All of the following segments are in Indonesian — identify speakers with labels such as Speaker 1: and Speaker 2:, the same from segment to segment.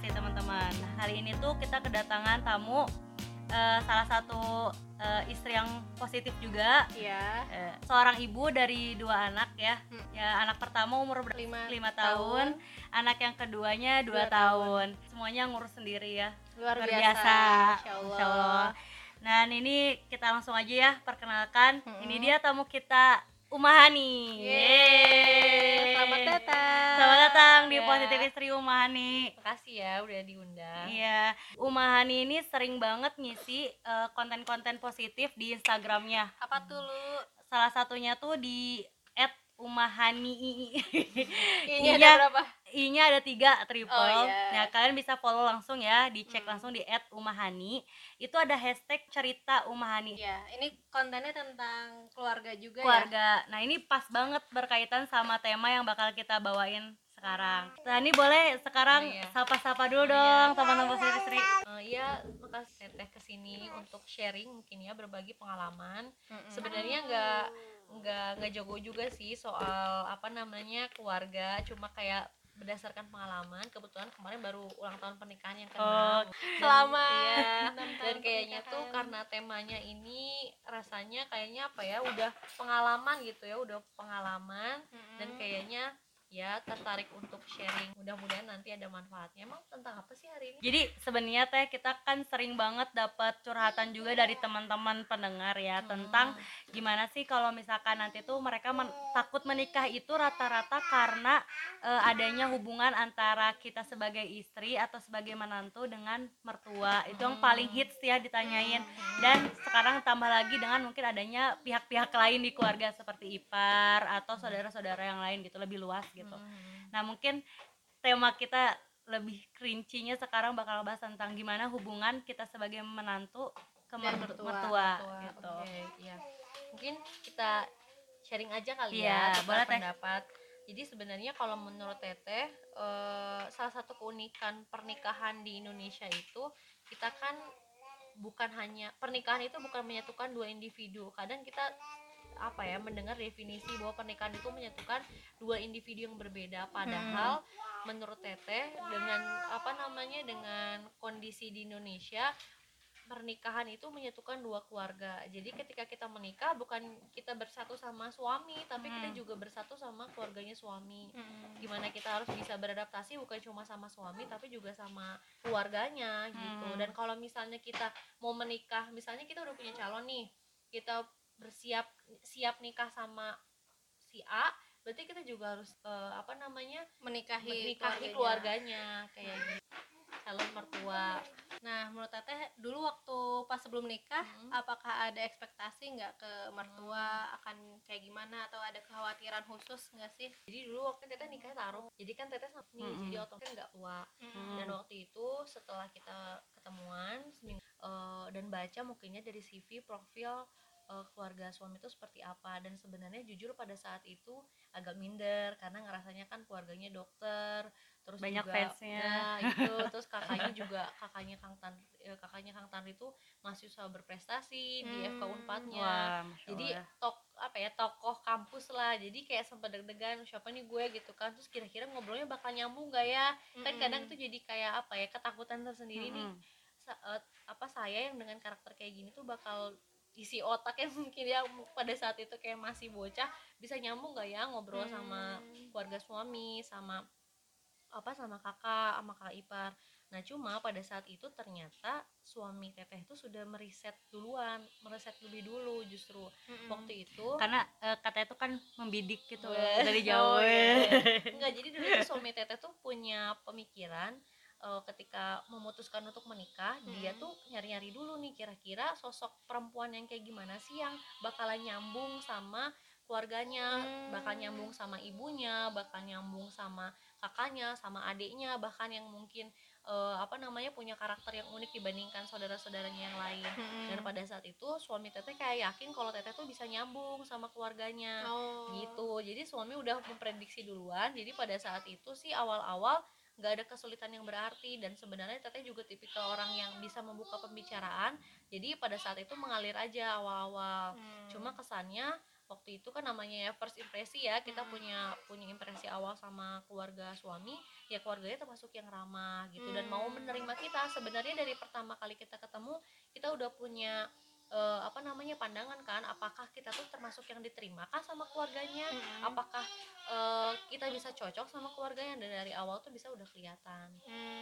Speaker 1: menginspirasi
Speaker 2: teman-teman. Nah, Hari ini tuh kita kedatangan tamu eh, salah satu eh, istri yang positif juga,
Speaker 1: ya.
Speaker 2: Eh, seorang ibu dari dua anak ya.
Speaker 1: Hmm.
Speaker 2: Ya anak pertama umur
Speaker 1: Lima,
Speaker 2: lima tahun, anak yang keduanya dua
Speaker 1: Dua
Speaker 2: tahun. Semuanya ngurus sendiri ya.
Speaker 1: luar,
Speaker 2: Luar
Speaker 1: biasa,
Speaker 2: biasa.
Speaker 1: Insya Allah.
Speaker 2: Insya Allah. Nah ini kita langsung aja ya perkenalkan.
Speaker 1: Hmm.
Speaker 2: Ini dia tamu kita Umahani.
Speaker 1: Yeay, selamat datang.
Speaker 2: Selamat datang di
Speaker 1: Ya.
Speaker 2: Positif Istri Umahani.
Speaker 3: Makasih ya udah diundang.
Speaker 2: Iya, Umahani ini sering banget ngisi eh, konten-konten positif di Instagramnya.
Speaker 1: Apa tuh lu?
Speaker 2: Salah satunya tuh di @umahani.
Speaker 1: Ini
Speaker 2: Iya.
Speaker 1: ada berapa?
Speaker 2: I-nya ada tiga triple.
Speaker 1: Oh, iya.
Speaker 2: Nah, kalian bisa follow langsung ya, dicek
Speaker 1: Hmm.
Speaker 2: langsung di @umahani. Itu ada hashtag cerita Umahani.
Speaker 1: Ya, ini kontennya tentang keluarga juga ya.
Speaker 2: keluarga. Nah, ini pas banget berkaitan sama tema yang bakal kita bawain sekarang. Nah, ini boleh sekarang
Speaker 3: Oh, iya.
Speaker 2: sapa-sapa dulu
Speaker 3: Oh, iya.
Speaker 2: dong teman-teman positif istri.
Speaker 3: Eh, Iya, makasih Teteh ke sini untuk sharing mungkin ya berbagi pengalaman.
Speaker 1: Mm-mm.
Speaker 3: Sebenarnya nggak nggak nggak jago juga sih soal apa namanya keluarga, cuma kayak berdasarkan pengalaman. Kebetulan kemarin baru ulang tahun pernikahan yang
Speaker 2: Oh,
Speaker 3: ke
Speaker 1: Selamat.
Speaker 3: Iya,
Speaker 1: enam
Speaker 3: dan
Speaker 1: tahun
Speaker 3: kayaknya tuh karena temanya ini rasanya kayaknya apa ya udah pengalaman gitu ya udah pengalaman.
Speaker 1: Mm-mm.
Speaker 3: dan kayaknya ya tertarik untuk sharing. Mudah-mudahan nanti ada manfaatnya. Emang tentang apa sih hari ini?
Speaker 2: Jadi sebenarnya teh kita kan sering banget dapat curhatan juga dari teman-teman pendengar ya tentang gimana sih kalau misalkan nanti tuh mereka men- takut menikah itu rata-rata karena eh, adanya hubungan antara kita sebagai istri atau sebagai menantu dengan mertua. Itu yang paling hits ya ditanyain. Dan sekarang tambah lagi dengan mungkin adanya pihak-pihak lain di keluarga seperti ipar atau saudara-saudara yang lain gitu lebih luas gitu.
Speaker 3: Hmm.
Speaker 2: Nah mungkin tema kita lebih kerincinya sekarang bakal bahas tentang gimana hubungan kita sebagai menantu ke
Speaker 1: Dan
Speaker 2: mertu-
Speaker 1: mertua.
Speaker 2: mertua,
Speaker 3: Tua,
Speaker 2: gitu.
Speaker 3: oke, iya. mungkin kita sharing aja kali
Speaker 2: Iya,
Speaker 3: ya tukar
Speaker 2: boleh, Teh.
Speaker 3: pendapat jadi sebenarnya kalau menurut teteh eh, salah satu keunikan pernikahan di Indonesia itu kita kan bukan hanya pernikahan itu bukan menyatukan dua individu kadang kita apa ya mendengar definisi bahwa pernikahan itu menyatukan dua individu yang berbeda padahal menurut teteh dengan apa namanya dengan kondisi di Indonesia pernikahan itu menyatukan dua keluarga. Jadi ketika kita menikah bukan kita bersatu sama suami, tapi kita
Speaker 2: Hmm.
Speaker 3: juga bersatu sama keluarganya suami.
Speaker 1: Mm-mm.
Speaker 3: Gimana kita harus bisa beradaptasi bukan cuma sama suami tapi juga sama keluarganya gitu.
Speaker 2: Hmm.
Speaker 3: Dan kalau misalnya kita mau menikah, misalnya kita udah punya calon nih, kita bersiap siap nikah sama si A, berarti kita juga harus eh, apa namanya?
Speaker 1: menikahi,
Speaker 3: menikahi keluarganya kayak gitu. Calon mertua.
Speaker 1: Nah, menurut Teteh dulu waktu pas sebelum nikah,
Speaker 3: Mm.
Speaker 1: apakah ada ekspektasi nggak ke mertua akan kayak gimana atau ada kekhawatiran khusus nggak sih?
Speaker 3: jadi dulu waktu teteh nikah taruh jadi kan teteh sama nih
Speaker 2: Mm-mm.
Speaker 3: jadi otomatis nggak tua
Speaker 2: Hmm.
Speaker 3: dan waktu itu setelah kita ketemuan seminggu eh, dan baca mungkinnya dari CV profil eh, keluarga suami itu seperti apa dan sebenarnya jujur pada saat itu agak minder karena ngerasanya kan keluarganya dokter terus
Speaker 2: Banyak
Speaker 3: juga,
Speaker 2: fansnya.
Speaker 3: ya, itu terus kakaknya juga kakaknya Kang Tan eh, kakaknya Kang Tan itu mahasiswa berprestasi di FK
Speaker 1: Hmm.
Speaker 3: Unpadnya jadi tok apa ya tokoh kampus lah jadi kayak sempat deg-degan siapa nih gue gitu kan terus kira-kira ngobrolnya bakal nyambung gak ya kan
Speaker 1: Mm-mm.
Speaker 3: kadang tuh jadi kayak apa ya ketakutan tersendiri nih
Speaker 2: Mm-mm.
Speaker 3: sa- eh, apa saya yang dengan karakter kayak gini tuh bakal isi otaknya mungkin ya pada saat itu kayak masih bocah bisa nyambung gak ya ngobrol sama
Speaker 1: Hmm.
Speaker 3: keluarga suami sama apa sama kakak sama kakak ipar nah cuma pada saat itu ternyata suami teteh itu sudah meriset duluan meriset lebih dulu justru
Speaker 1: Mm-mm.
Speaker 3: waktu itu
Speaker 2: karena eh, katanya itu kan membidik gitu dari
Speaker 3: Oh,
Speaker 2: jauh
Speaker 3: iya. enggak jadi dulu tuh suami teteh tuh punya pemikiran eh, ketika memutuskan untuk menikah dia
Speaker 1: Hmm.
Speaker 3: tuh nyari-nyari dulu nih kira-kira sosok perempuan yang kayak gimana sih yang bakalan nyambung sama keluarganya
Speaker 1: Hmm.
Speaker 3: bakal nyambung sama ibunya bakal nyambung sama kakaknya sama adiknya bahkan yang mungkin eh, apa namanya punya karakter yang unik dibandingkan saudara-saudaranya yang lain
Speaker 1: Mm-mm.
Speaker 3: dan pada saat itu suami teteh kayak yakin kalau teteh tuh bisa nyambung sama keluarganya
Speaker 1: oh.
Speaker 3: gitu jadi suami udah memprediksi duluan jadi pada saat itu sih awal-awal nggak ada kesulitan yang berarti. Dan sebenarnya teteh juga tipikal orang yang bisa membuka pembicaraan. Jadi pada saat itu mengalir aja awal-awal.
Speaker 1: Hmm.
Speaker 3: cuma kesannya waktu itu kan namanya ya first impresi ya. Kita
Speaker 1: Hmm.
Speaker 3: punya punya impresi awal sama keluarga suami. Ya keluarganya termasuk yang ramah gitu. Dan mau
Speaker 1: Hmm.
Speaker 3: menerima kita. Sebenarnya dari pertama kali kita ketemu kita udah punya eh, apa namanya pandangan kan apakah kita tuh termasuk yang diterima kah sama keluarganya
Speaker 1: Mm-mm.
Speaker 3: apakah eh, kita bisa cocok sama keluarganya dan dari awal tuh bisa udah kelihatan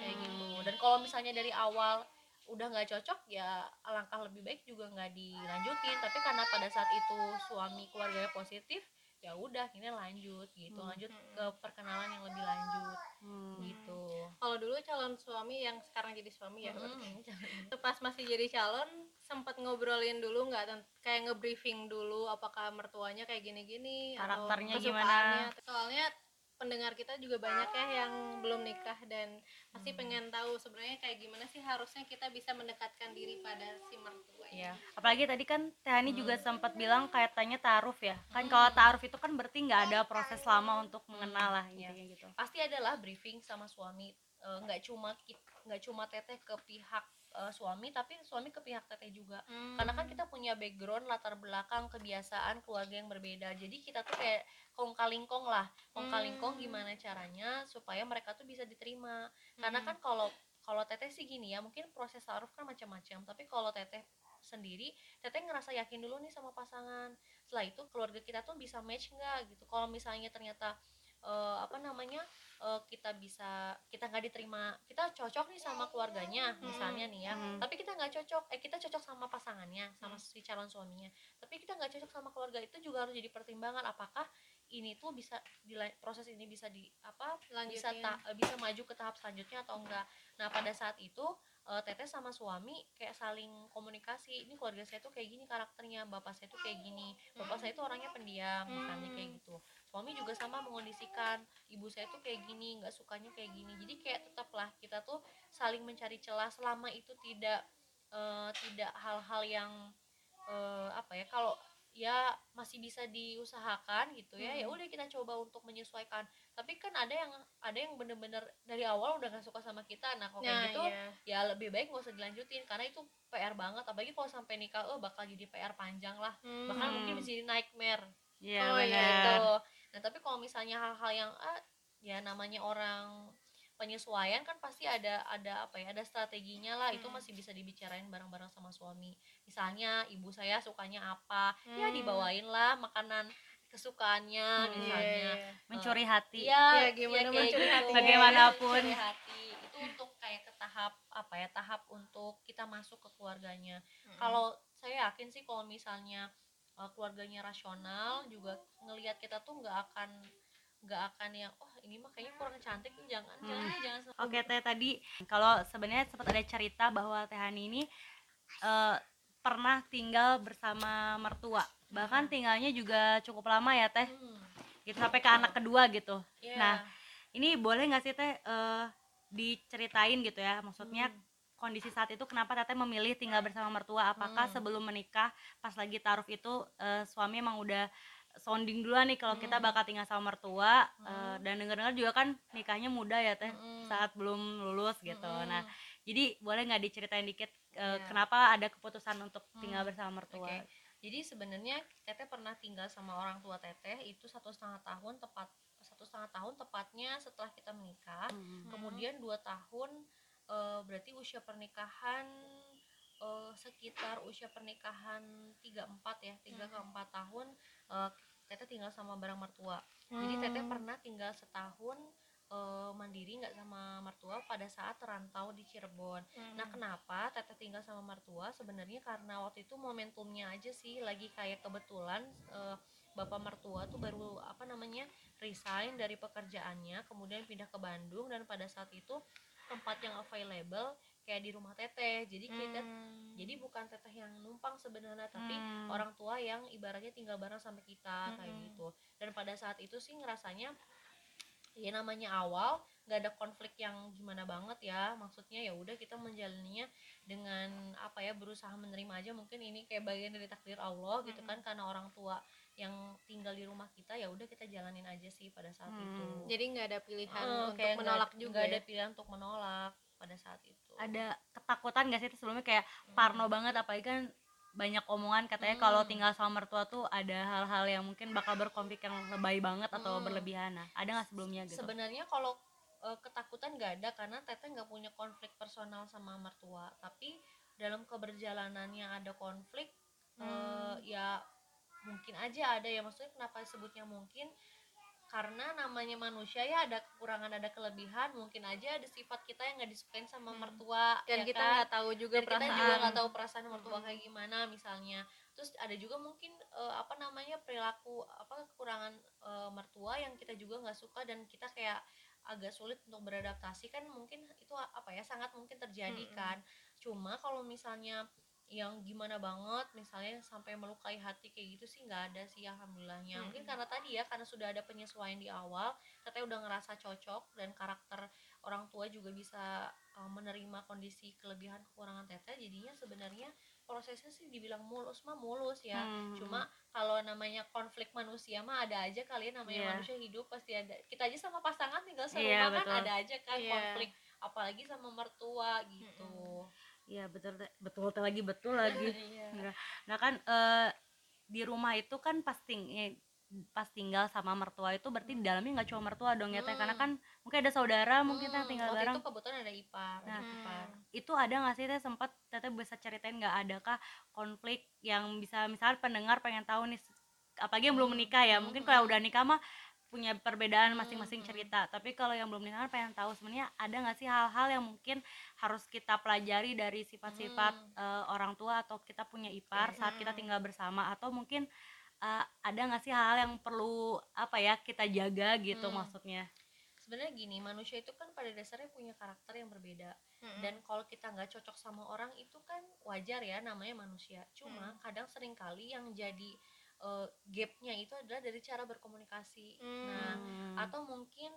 Speaker 3: kayak
Speaker 1: Hmm.
Speaker 3: gitu dan kalau misalnya dari awal udah nggak cocok ya alangkah lebih baik juga nggak dilanjutin tapi karena pada saat itu suami keluarganya positif ya udah akhirnya lanjut gitu
Speaker 2: Hmm.
Speaker 3: lanjut ke perkenalan yang lebih lanjut
Speaker 2: Hmm.
Speaker 3: gitu
Speaker 1: kalau dulu calon suami yang sekarang jadi suami ya
Speaker 3: Mm-mm.
Speaker 1: pas masih jadi calon sempat ngobrolin dulu nggak kayak ngebriefing dulu apakah mertuanya kayak gini-gini atau
Speaker 2: Karakternya
Speaker 1: kesukaannya.
Speaker 2: gimana?
Speaker 1: soalnya pendengar kita juga banyak ya yang belum nikah dan pasti
Speaker 3: Hmm.
Speaker 1: pengen tahu sebenarnya kayak gimana sih harusnya kita bisa mendekatkan diri pada si mertua
Speaker 3: ya
Speaker 2: apalagi tadi kan Tehani juga sempat bilang kaitannya taaruf ya. Kan
Speaker 3: Hmm.
Speaker 2: kalau taaruf itu kan berarti nggak ada proses lama untuk mengenal lah intinya gitu.
Speaker 3: Pasti adalah briefing sama suami Eh, nggak cuma kit- nggak cuma teteh ke pihak eh, suami tapi suami ke pihak teteh juga.
Speaker 1: Hmm.
Speaker 3: karena kan kita punya background latar belakang kebiasaan keluarga yang berbeda. Jadi kita tuh kayak kong kalingkong lah. Kong kalingkong
Speaker 1: Hmm.
Speaker 3: gimana caranya supaya mereka tuh bisa diterima. Karena
Speaker 1: Hmm.
Speaker 3: kan kalau kalau teteh sih gini ya mungkin proses taruh kan macam-macam. Tapi kalau teteh sendiri teteh ngerasa yakin dulu nih sama pasangan. Setelah itu keluarga kita tuh bisa match nggak gitu. Kalau misalnya ternyata eh, apa namanya eh, kita bisa kita nggak diterima kita cocok nih sama keluarganya misalnya nih ya.
Speaker 2: Hmm.
Speaker 3: tapi kita nggak cocok eh kita cocok sama pasangannya sama si calon suaminya. Tapi kita nggak cocok sama keluarga itu juga harus jadi pertimbangan apakah ini tuh bisa dila- proses ini bisa di apa bisa
Speaker 1: Lanjutin.
Speaker 3: ta- eh, bisa maju ke tahap selanjutnya atau enggak. Nah pada saat itu eh, teteh sama suami kayak saling komunikasi ini keluarga saya tuh kayak gini karakternya bapak saya tuh kayak gini bapak saya tuh orangnya pendiam misalnya kayak gitu suami juga sama mengondisikan ibu saya tuh kayak gini nggak sukanya kayak gini. Jadi kayak tetaplah kita tuh saling mencari celah selama itu tidak eh, tidak hal-hal yang eh, apa ya kalau ya masih bisa diusahakan gitu ya ya
Speaker 1: Hmm.
Speaker 3: udah kita coba untuk menyesuaikan. Tapi kan ada yang ada yang bener-bener dari awal udah gak suka sama kita. Nah kalau
Speaker 1: Nah,
Speaker 3: kayak gitu
Speaker 1: iya.
Speaker 3: ya lebih baik nggak usah dilanjutin karena itu PR banget. Apalagi kalau sampai nikah oh bakal jadi PR panjang lah. Bahkan
Speaker 2: Hmm.
Speaker 3: mungkin bisa jadi nightmare.
Speaker 2: Iya
Speaker 1: Oh, iya,
Speaker 2: benar
Speaker 3: gitu nah tapi kalau misalnya hal-hal yang ah, ya namanya orang penyesuaian kan pasti ada ada apa ya ada strateginya lah itu
Speaker 1: Hmm.
Speaker 3: masih bisa dibicarain bareng-bareng sama suami misalnya ibu saya sukanya apa ya
Speaker 1: Hmm.
Speaker 3: dibawain lah makanan kesukaannya
Speaker 2: Hmm.
Speaker 3: misalnya
Speaker 1: Iya, iya.
Speaker 2: mencuri hati
Speaker 3: Iya,
Speaker 1: Ya, gimana
Speaker 3: kayak
Speaker 1: mencuri
Speaker 3: gitu.
Speaker 1: hatinya.
Speaker 2: Bagaimanapun.
Speaker 3: Mencuri hati itu untuk kayak ke tahap apa ya tahap untuk kita masuk ke keluarganya
Speaker 1: Hmm.
Speaker 3: kalau saya yakin sih kalau misalnya uh, keluarganya rasional juga ngelihat kita tuh nggak akan nggak akan yang oh ini mah kayaknya kurang cantik nih jangan
Speaker 2: Hmm.
Speaker 3: jangan jangan
Speaker 2: Oke Teh tadi kalau sebenarnya sempat ada cerita bahwa Teh Hani ini eh, pernah tinggal bersama mertua. Bahkan tinggalnya juga cukup lama ya Teh.
Speaker 3: Hmm,
Speaker 2: gitu sampai ke anak kedua gitu.
Speaker 3: Iya.
Speaker 2: Nah, ini boleh nggak sih Teh eh, diceritain gitu ya? Maksudnya
Speaker 3: Hmm.
Speaker 2: Kondisi saat itu kenapa Teteh memilih tinggal bersama mertua apakah
Speaker 3: Hmm.
Speaker 2: sebelum menikah pas lagi taruh itu eh, suami emang udah sounding duluan nih kalau kita
Speaker 3: Hmm.
Speaker 2: bakal tinggal sama mertua eh,
Speaker 3: Hmm.
Speaker 2: dan denger-dengar juga kan nikahnya muda ya Teh
Speaker 3: Mm-mm.
Speaker 2: saat belum lulus gitu
Speaker 3: Mm-mm.
Speaker 2: nah jadi boleh nggak diceritain dikit eh,
Speaker 3: Iya.
Speaker 2: kenapa ada keputusan untuk tinggal
Speaker 3: Hmm,
Speaker 2: bersama mertua
Speaker 3: Oke. Jadi sebenarnya Teteh pernah tinggal sama orang tua Teteh itu satu setengah tahun tepat satu setengah tahun tepatnya setelah kita menikah.
Speaker 2: Hmm.
Speaker 3: Kemudian dua tahun eh, berarti usia pernikahan eh, sekitar usia pernikahan 34 ya, 3 ke 4 tahun eh, Teteh tinggal sama barang mertua. Jadi Teteh
Speaker 1: Hmm.
Speaker 3: pernah tinggal setahun eh, mandiri nggak sama mertua pada saat terantau di Cirebon.
Speaker 1: Hmm.
Speaker 3: Nah, kenapa Teteh tinggal sama mertua? Sebenarnya karena waktu itu momentumnya aja sih lagi kayak kebetulan eh, bapak mertua tuh baru apa namanya resign dari pekerjaannya, kemudian pindah ke Bandung dan pada saat itu tempat yang available kayak di rumah Teteh. Jadi kita
Speaker 1: Hmm.
Speaker 3: jadi bukan Teteh yang numpang sebenarnya, tapi
Speaker 2: Hmm.
Speaker 3: orang tua yang ibaratnya tinggal bareng sama kita kayak
Speaker 1: Mm-mm.
Speaker 3: gitu. Dan pada saat itu sih ngerasanya ya namanya awal nggak ada konflik yang gimana banget ya maksudnya ya udah kita menjalaninya dengan apa ya berusaha menerima aja mungkin ini kayak bagian dari takdir Allah gitu kan karena orang tua yang tinggal di rumah kita ya udah kita jalanin aja sih pada saat
Speaker 2: Hmm.
Speaker 3: itu
Speaker 1: jadi nggak ada pilihan
Speaker 3: Eh,
Speaker 1: untuk
Speaker 3: kayak
Speaker 1: menolak juga
Speaker 3: nggak
Speaker 1: ya?
Speaker 3: ada pilihan untuk menolak pada saat itu
Speaker 2: ada ketakutan gak sih sebelumnya kayak
Speaker 3: Hmm.
Speaker 2: parno banget apalagi kan banyak omongan katanya
Speaker 3: Hmm.
Speaker 2: kalau tinggal sama mertua tuh ada hal-hal yang mungkin bakal berkonflik yang lebay banget atau
Speaker 3: Hmm.
Speaker 2: berlebihan nah ada nggak sebelumnya gitu
Speaker 3: sebenarnya kalau eh, ketakutan nggak ada karena teteh nggak punya konflik personal sama mertua tapi dalam keberjalanannya ada konflik eh,
Speaker 1: Hmm.
Speaker 3: ya mungkin aja ada ya maksudnya kenapa disebutnya mungkin karena namanya manusia ya ada kekurangan ada kelebihan mungkin aja ada sifat kita yang nggak disukain sama
Speaker 1: Hmm.
Speaker 3: mertua
Speaker 1: dan
Speaker 3: ya
Speaker 1: kita
Speaker 3: kan?
Speaker 1: nggak tahu juga
Speaker 3: dan kita
Speaker 1: perasaan
Speaker 3: juga nggak tahu perasaan mertua
Speaker 1: Mm-mm.
Speaker 3: kayak gimana misalnya terus ada juga mungkin eh, apa namanya perilaku apa kekurangan eh, mertua yang kita juga nggak suka dan kita kayak agak sulit untuk beradaptasi kan mungkin itu apa ya sangat mungkin terjadi
Speaker 1: Mm-mm.
Speaker 3: kan cuma kalau misalnya yang gimana banget misalnya sampai melukai hati kayak gitu sih nggak ada sih alhamdulillahnya mungkin
Speaker 1: Mm-mm.
Speaker 3: karena tadi ya karena sudah ada penyesuaian di awal teteh udah ngerasa cocok dan karakter orang tua juga bisa uh, menerima kondisi kelebihan kekurangan teteh jadinya sebenarnya prosesnya sih dibilang mulus mah mulus ya
Speaker 2: Hmm.
Speaker 3: cuma kalau namanya konflik manusia mah ada aja kalian namanya
Speaker 2: Iya.
Speaker 3: manusia hidup pasti ada kita aja sama pasangan tinggal serumah
Speaker 2: Iya,
Speaker 3: kan
Speaker 2: betul.
Speaker 3: ada aja kan
Speaker 1: Iya.
Speaker 3: konflik apalagi sama mertua gitu
Speaker 2: Iya betul Teh. betul Teh lagi betul lagi nah kan eh, di rumah itu kan pas ting eh, pas tinggal sama mertua itu berarti di dalamnya nggak cuma mertua dong ya Teh karena
Speaker 3: Hmm.
Speaker 2: kan mungkin ada saudara mungkin Teh
Speaker 3: Hmm,
Speaker 2: tinggal
Speaker 3: waktu
Speaker 2: bareng
Speaker 3: itu kebetulan ada ipar
Speaker 2: Nah,
Speaker 3: adik ipar
Speaker 2: itu ada nggak sih teh sempat teteh bisa ceritain nggak adakah konflik yang bisa misalnya pendengar pengen tahu nih apalagi yang belum
Speaker 3: Hmm,
Speaker 2: menikah ya
Speaker 3: hmm,
Speaker 2: mungkin
Speaker 3: hmm.
Speaker 2: kalau udah nikah mah punya perbedaan
Speaker 3: Hmm,
Speaker 2: masing-masing
Speaker 3: hmm.
Speaker 2: cerita tapi kalau yang belum kan pengen tahu sebenarnya ada nggak sih hal-hal yang mungkin harus kita pelajari dari sifat-sifat
Speaker 3: Hmm.
Speaker 2: eh, orang tua atau kita punya ipar saat kita
Speaker 1: Hmm.
Speaker 2: tinggal bersama atau mungkin eh, ada nggak sih hal yang perlu apa ya kita jaga gitu
Speaker 3: Hmm.
Speaker 2: maksudnya
Speaker 3: sebenarnya gini manusia itu kan pada dasarnya punya karakter yang berbeda
Speaker 1: Mm-mm.
Speaker 3: dan kalau kita nggak cocok sama orang itu kan wajar ya namanya manusia cuma
Speaker 1: Hmm.
Speaker 3: kadang sering kali yang jadi eh, gapnya itu adalah dari cara berkomunikasi
Speaker 1: Hmm.
Speaker 3: nah
Speaker 2: Hmm.
Speaker 3: atau mungkin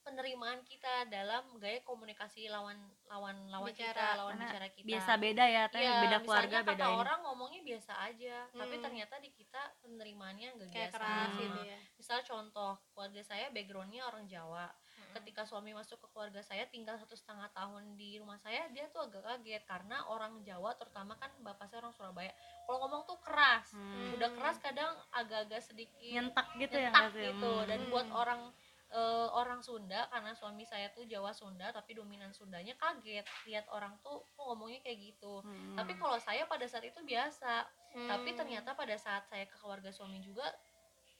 Speaker 3: penerimaan kita dalam gaya komunikasi lawan lawan lawan
Speaker 1: Bicara,
Speaker 3: kita lawan bicara kita
Speaker 2: biasa beda ya teh
Speaker 3: Iya,
Speaker 2: beda keluarga beda
Speaker 3: kata
Speaker 2: ini.
Speaker 3: orang ngomongnya biasa aja tapi
Speaker 1: Hmm.
Speaker 3: ternyata di kita penerimaannya nggak
Speaker 1: kayak
Speaker 3: biasa
Speaker 1: keras
Speaker 2: Hmm.
Speaker 1: gitu ya
Speaker 3: misal contoh keluarga saya backgroundnya orang Jawa
Speaker 1: Mm-mm.
Speaker 3: ketika suami masuk ke keluarga saya tinggal satu setengah tahun di rumah saya dia tuh agak kaget karena orang Jawa terutama kan bapak saya orang Surabaya kalau ngomong tuh keras
Speaker 2: Hmm.
Speaker 3: udah keras kadang agak-agak sedikit
Speaker 2: nyentak gitu ya nggak sih?
Speaker 3: gitu
Speaker 2: Hmm.
Speaker 3: dan buat orang eh, orang Sunda karena suami saya tuh Jawa Sunda tapi dominan Sundanya kaget lihat orang tuh kok ngomongnya kayak gitu
Speaker 2: Hmm.
Speaker 3: tapi kalau saya pada saat itu biasa tapi
Speaker 1: Hmm.
Speaker 3: ternyata pada saat saya ke keluarga suami juga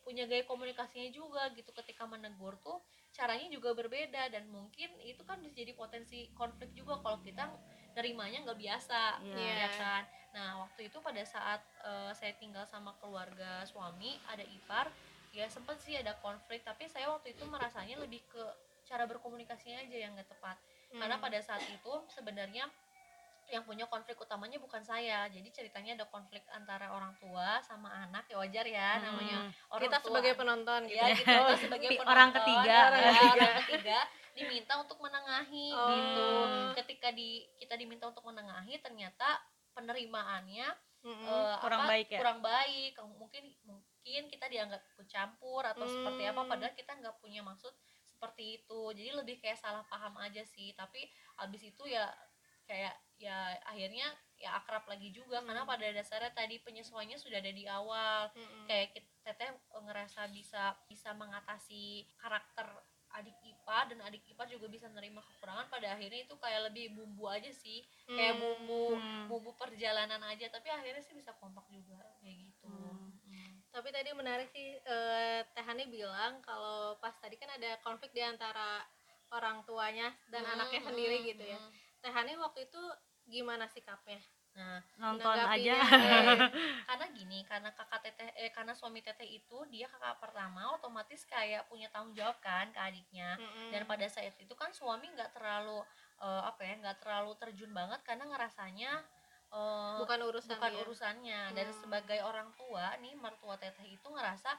Speaker 3: punya gaya komunikasinya juga gitu ketika menegur tuh caranya juga berbeda dan mungkin itu kan bisa jadi potensi konflik juga kalau kita nerimanya nggak biasa
Speaker 2: Iya.
Speaker 3: ya kan nah waktu itu pada saat eh, saya tinggal sama keluarga suami ada ipar ya sempet sih ada konflik tapi saya waktu itu merasanya lebih ke cara berkomunikasinya aja yang nggak tepat karena
Speaker 1: Hmm.
Speaker 3: pada saat itu sebenarnya yang punya konflik utamanya bukan saya jadi ceritanya ada konflik antara orang tua sama anak ya wajar ya
Speaker 2: Hmm.
Speaker 3: namanya orang
Speaker 1: kita
Speaker 3: tua.
Speaker 1: sebagai penonton gitu
Speaker 3: ya gitu kita sebagai
Speaker 2: Pi-
Speaker 3: penonton
Speaker 2: orang ketiga.
Speaker 3: ya,
Speaker 1: Orang
Speaker 3: orang
Speaker 1: ketiga.
Speaker 3: ketiga diminta untuk menengahi
Speaker 1: Oh.
Speaker 3: gitu ketika di kita diminta untuk menengahi ternyata penerimaannya
Speaker 1: Mm-mm.
Speaker 3: eh,
Speaker 2: Kurang
Speaker 3: apa,
Speaker 2: baik ya?
Speaker 3: kurang baik mungkin mungkin kita dianggap campur atau seperti apa
Speaker 1: Hmm.
Speaker 3: padahal kita nggak punya maksud seperti itu jadi lebih kayak salah paham aja sih tapi abis itu ya kayak ya akhirnya ya akrab lagi juga
Speaker 1: Hmm.
Speaker 3: karena pada dasarnya tadi penyesuaiannya sudah ada di awal
Speaker 1: Mm-mm.
Speaker 3: kayak kita teteh ngerasa bisa bisa mengatasi karakter adik ipar dan adik ipar juga bisa menerima kekurangan pada akhirnya itu kayak lebih bumbu aja sih kayak
Speaker 1: Hmm.
Speaker 3: bumbu
Speaker 2: Hmm.
Speaker 3: bumbu perjalanan aja tapi akhirnya sih bisa kompak juga kayak gitu
Speaker 2: Hmm.
Speaker 3: Hmm.
Speaker 1: tapi tadi menarik sih eh, Teh Hani bilang kalau pas tadi kan ada konflik di antara orang tuanya dan
Speaker 3: Hmm,
Speaker 1: anaknya
Speaker 3: hmm,
Speaker 1: sendiri gitu ya
Speaker 3: hmm.
Speaker 1: Teh Hani waktu itu gimana sikapnya
Speaker 3: nah
Speaker 2: nonton aja
Speaker 1: Menanggapinya,
Speaker 3: karena gini karena kakak teteh eh karena suami teteh itu dia kakak pertama otomatis kayak punya tanggung jawab kan ke adiknya
Speaker 1: Mm-mm.
Speaker 3: dan pada saat itu kan suami nggak terlalu eh, apa ya nggak terlalu terjun banget karena ngerasanya eh,
Speaker 1: bukan urusan
Speaker 3: bukan
Speaker 1: dia.
Speaker 3: urusannya dan
Speaker 1: Hmm.
Speaker 3: sebagai orang tua nih mertua teteh itu ngerasa